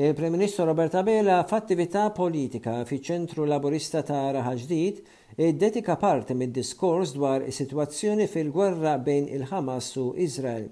Il-Prim Ministru Robert Abela f'attività politika fiċ-Ċentru Laburista ta' Raħal Ġdid iddedika parti mid-diskors dwar is-sitwazzjoni fil-gwerra bejn il-Ħamas u Iżrael.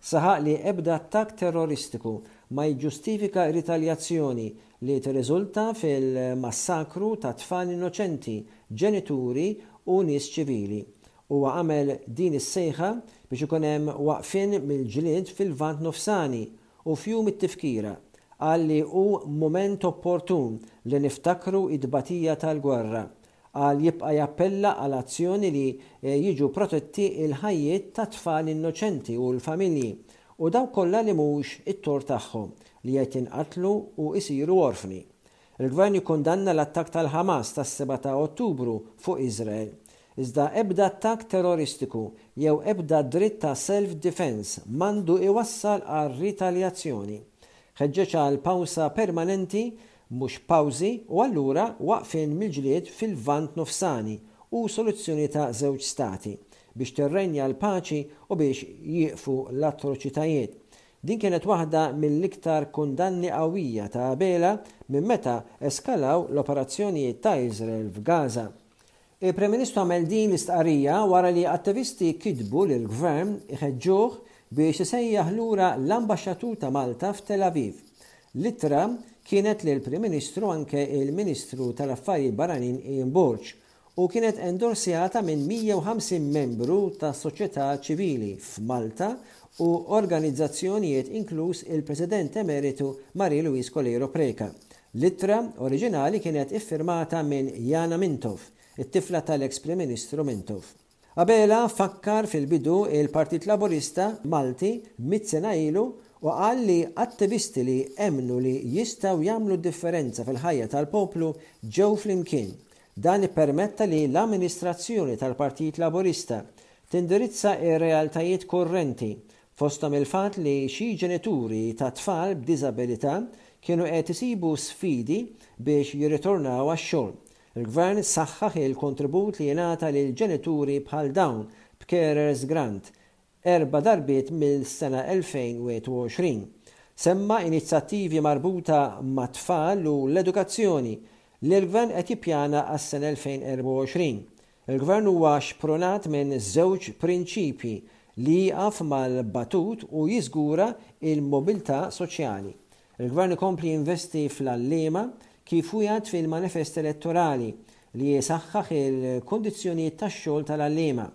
Saħaq li ebda attakk terroristiku ma jiġġustifika ritaljazzjoni li tirriżulta fil-massakru ta' tfal innoċenti, ġenituri u nies ċivili, Huwa għamel din is-sejħa biex ikun hemm waqfien mill-ġlied fil-Lvant Nofsani u f'Jum it-Tifkira qal li hu mument opportun li niftakru t-tbatija tal-gwerra. Qal jibqa' jappella għal azzjoni li jiġu protetti l-ħajjiet tat-tfal innoċenti u l-familji u dawk kollha li mhux it-tort tagħhom li qed jinqatlu u jsiru orfni. Il-Gvern jikkundanna l-attakk tal-Ħamas tas-seba' ta' Ottubru fuq Iżrael. Iżda ebda attakk terroristiku jew ebda dritt ta' self difense m'għandu iwassal għal ritaljazzjoni. Ħeġġeġ għal pawsa permanenti, mhux pawżi, u allura waqfien mill-ġlied fil-Lvant Nofsani u soluzzjoni ta' żewġ stati, biex tirrenja l-paċi u biex jieqfu l-atroċitajiet, Din kienet waħda mill-iktar kundanni qawwija ta' Abela minn meta eskalaw l-operazzjonijiet ta' Iżrael f'Gaza. Il-Prim Ministru għamel din l-istqarrija wara li attivisti kitbu lill-Gvern iħeġġuh biex isejjaħ lura l-Ambaxxatur ta' Malta f'Tel Aviv. L-ittra kienet lill-Prim Ministru anke l-Ministru tal-Affarijiet Barranin Ian Borg u kienet endorsjata minn 150 membru tas-soċjetà ċivili f'Malta u organizzazzjonijiet inkluż il-President Emeritu Marie Louise Coleiro Preca. L-ittra oriġinali kienet iffirmata minn Yana Mintoff, it-tifla tal-eks Prim Ministru Mintoff. Abela fakkar fil-bidu l-Partit Laburista Malti mitt sena ilu u qal li attivisti li emmnu li jistgħu jagħmlu d-differenza fil-ħajja tal-poplu ġew flimkien. Dan ippermetta li l-amministrazzjoni tal-Partit Laburista tindirizza r-realtajiet kurrenti, fosthom il-fatt li xi ġenituri ta' tfal b'diżabilità kienu qed isibu sfidi biex jirritornaw għax-xogħol Il-Gvern saħħaħ il-kontribut li jingħata lil ġenituri bħal dawn b'carers grant erba' darbiet mill-sena 2021. Semma inizzattivi marbuta mat-tfal u l-edukazzjoni li l-Gvern qed jippjana għas-sena 2024. Il-Gvern huwa xprunat minn żewġ prinċipji li jieqaf mal-batut u jiżgura l-mobilità soċjali. Il-Gvern ikompli jinvesti fl-għalliema kif wiegħed fil-manifest elettorali li jsaħħaħ il-kundizzjonijiet tax-xogħol tal-għalliema,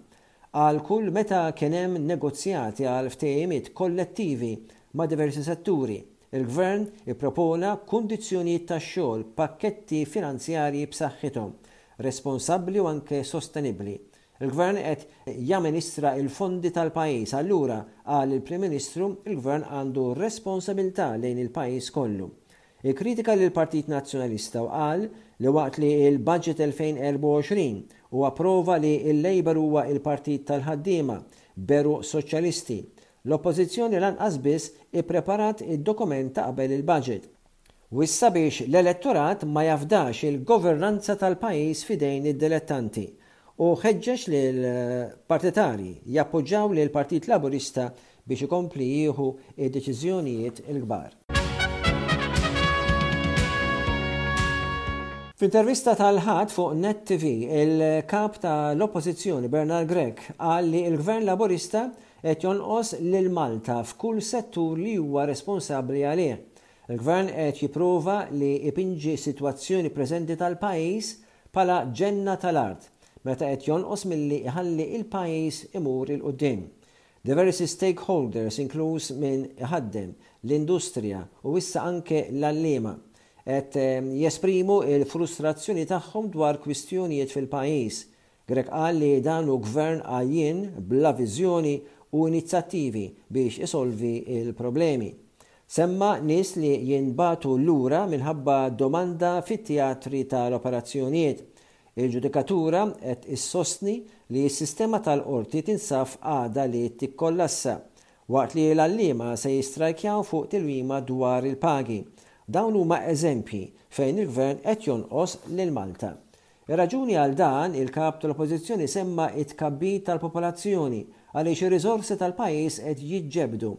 qal kull meta kien hemm negozjati għal ftehimiet kollettivi ma' diversi setturi, il-Gvern ippropona kundizzjonijiet tax-xogħol b'pakketti finanzjarji b'saħħithom, responsabbli u anke sostenibbli. Il-Gvern qed jamministra l-fondi tal-pajjiż, allura, qal il-Prim Ministru, il-Gvern għandu responsabilità lejn il-pajjiż kollu. Ikkritika lill-Partit Nazzjonalista u qal li waqt li l-Budget 2024 huwa prova li l-Labour huwa l-partit tal-ħaddiema b'għeruq soċjalisti, l-Oppożizzjoni lanqas biss ippreparat id-dokument ta' qabel il-Budget. U issa biex l-elettorat ma jafdax il-governanza tal-pajjiż f'idejn id-dilettanti, hu ħeġġeġ lill-partitarji jappoġġaw lill-Partit Laburista biex ikompli jieħu d-deċiżjonijiet il-kbar. F'intervista tal-Ħadd fuq Net TV, il-Kap tal-Oppożizzjoni Bernard Grech qal li l-Gvern Laburista qed jonqos lil Malta f'kull settur li huwa responsabbli għalih, Il-Gvern qed jipprova li jpinġi s-sitwazzjoni preżenti tal-pajjiż bħala ġenna tal-art meta qed jonqos milli jħalli il-pajjiż imur 'il quddiem. Diversi stakeholders inkluż min iħaddem, l-industrija u issa anke l-għalliema qed jesprimu l-frustrazzjoni tagħhom dwar kwistjonijiet fil-pajjiż Grech qal li dan hu Gvern għajjien, bla viżjoni u inizzjattivi biex isolvi l-problemi. Semma nies li jinbagħtu lura minħabba domanda fit-tjatri tal-operazzjonijiet. Il-ġudikatura qed issostni li s-sistema tal-Qorti tinsab f'qagħda li tikkollassa, waqt li l-għalliema se jistrajkjaw fuq tilwima dwar il-pagi. Dawn huma eżempji fejn il-Gvern qed jonqos lil Malta. Ir-raġuni għal dan, il-Kap tal-Oppożizzjoni semma t-tkabbir tal-popolazzjoni għaliex ir-riżorsi tal-pajjiż qed jiġġebbdu.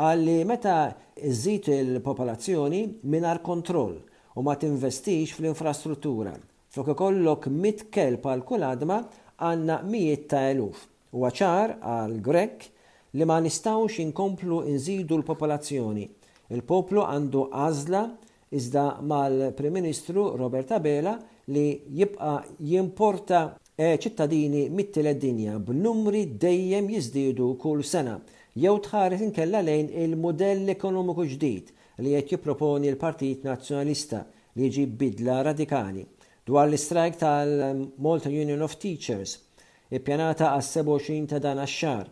Qal li meta żżid il-popolazzjoni mingħajr kontroll u ma tinvestix fl-infrastruttura, flok ikollok mitt kelb għal kull għadma għandna mijiet ta' eluf. Huwa ċar, qal Grech, li ma nistgħux inkomplu nżidu l-popolazzjoni. Il-poplu għandu għażla iżda mal-Prim Ministru Robert Abela li jibqa' jimporta ċittadini mit-Tielet Dinja b'numri dejjem jiżdiedu kull sena, jew tħares inkella lejn il-mudell ekonomiku ġdid li qed jipproponi l-Partit Nazzjonalista li jġib bidla radikali. Dwar l-istrajk tal-Malta Union of Teachers, ippjanata għas-27 ta' dan ax-xahar,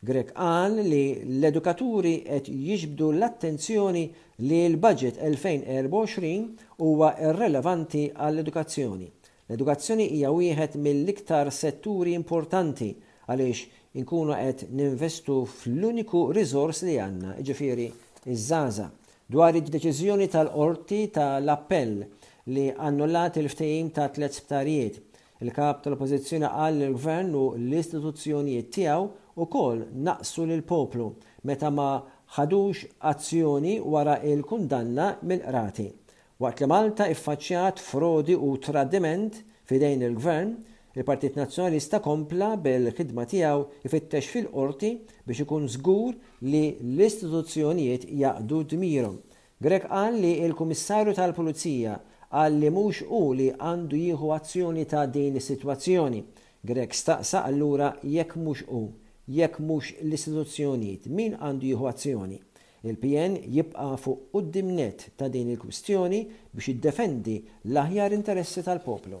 Grech qal li l-edukaturi qed jiġbdu l-attenzjoni li l-Baġit 2024 huwa irrilevanti għall-edukazzjoni. L-edukazzjoni hija wieħed mill-iktar setturi importanti għaliex inkunu qed ninvestu fl-uniku riżors li għandna, jiġifieri ż-żgħażagħ. Dwar id-deċiżjoni tal-Qorti ta' l-Appell li annullat il-ftehim tat-tliet sptarijiet, Il-Kap tal-Oppożizzjoni qal li l-Gvern u l-istituzzjonijiet tiegħu wkoll naqqsu lill-poplu meta ma ħadux azzjoni wara l-kundanna mill-Qrati. Waqt li Malta iffaċċjat frodi u tradiment f'idejn il-Gvern, il-Partit Nazzjonalista kompla bil-ħidma tiegħu jfittex fil-Qorti biex ikun żgur li l-istituzzjonijiet jaqdu dmirhom Grech qal li l-Kummissarju tal-Pulizija qal li mhux hu li għandu jieħu azzjoni ta' din is-sitwazzjoni. Grech staqsa allura jekk mhux hu, jekk mhux l-istituzzjonijiet, min għandu jieħu azzjoni. Il-PN jibqa' fuq quddiem nett ta' din il-kwistjoni biex jiddefendi l-aħjar interessi tal-poplu.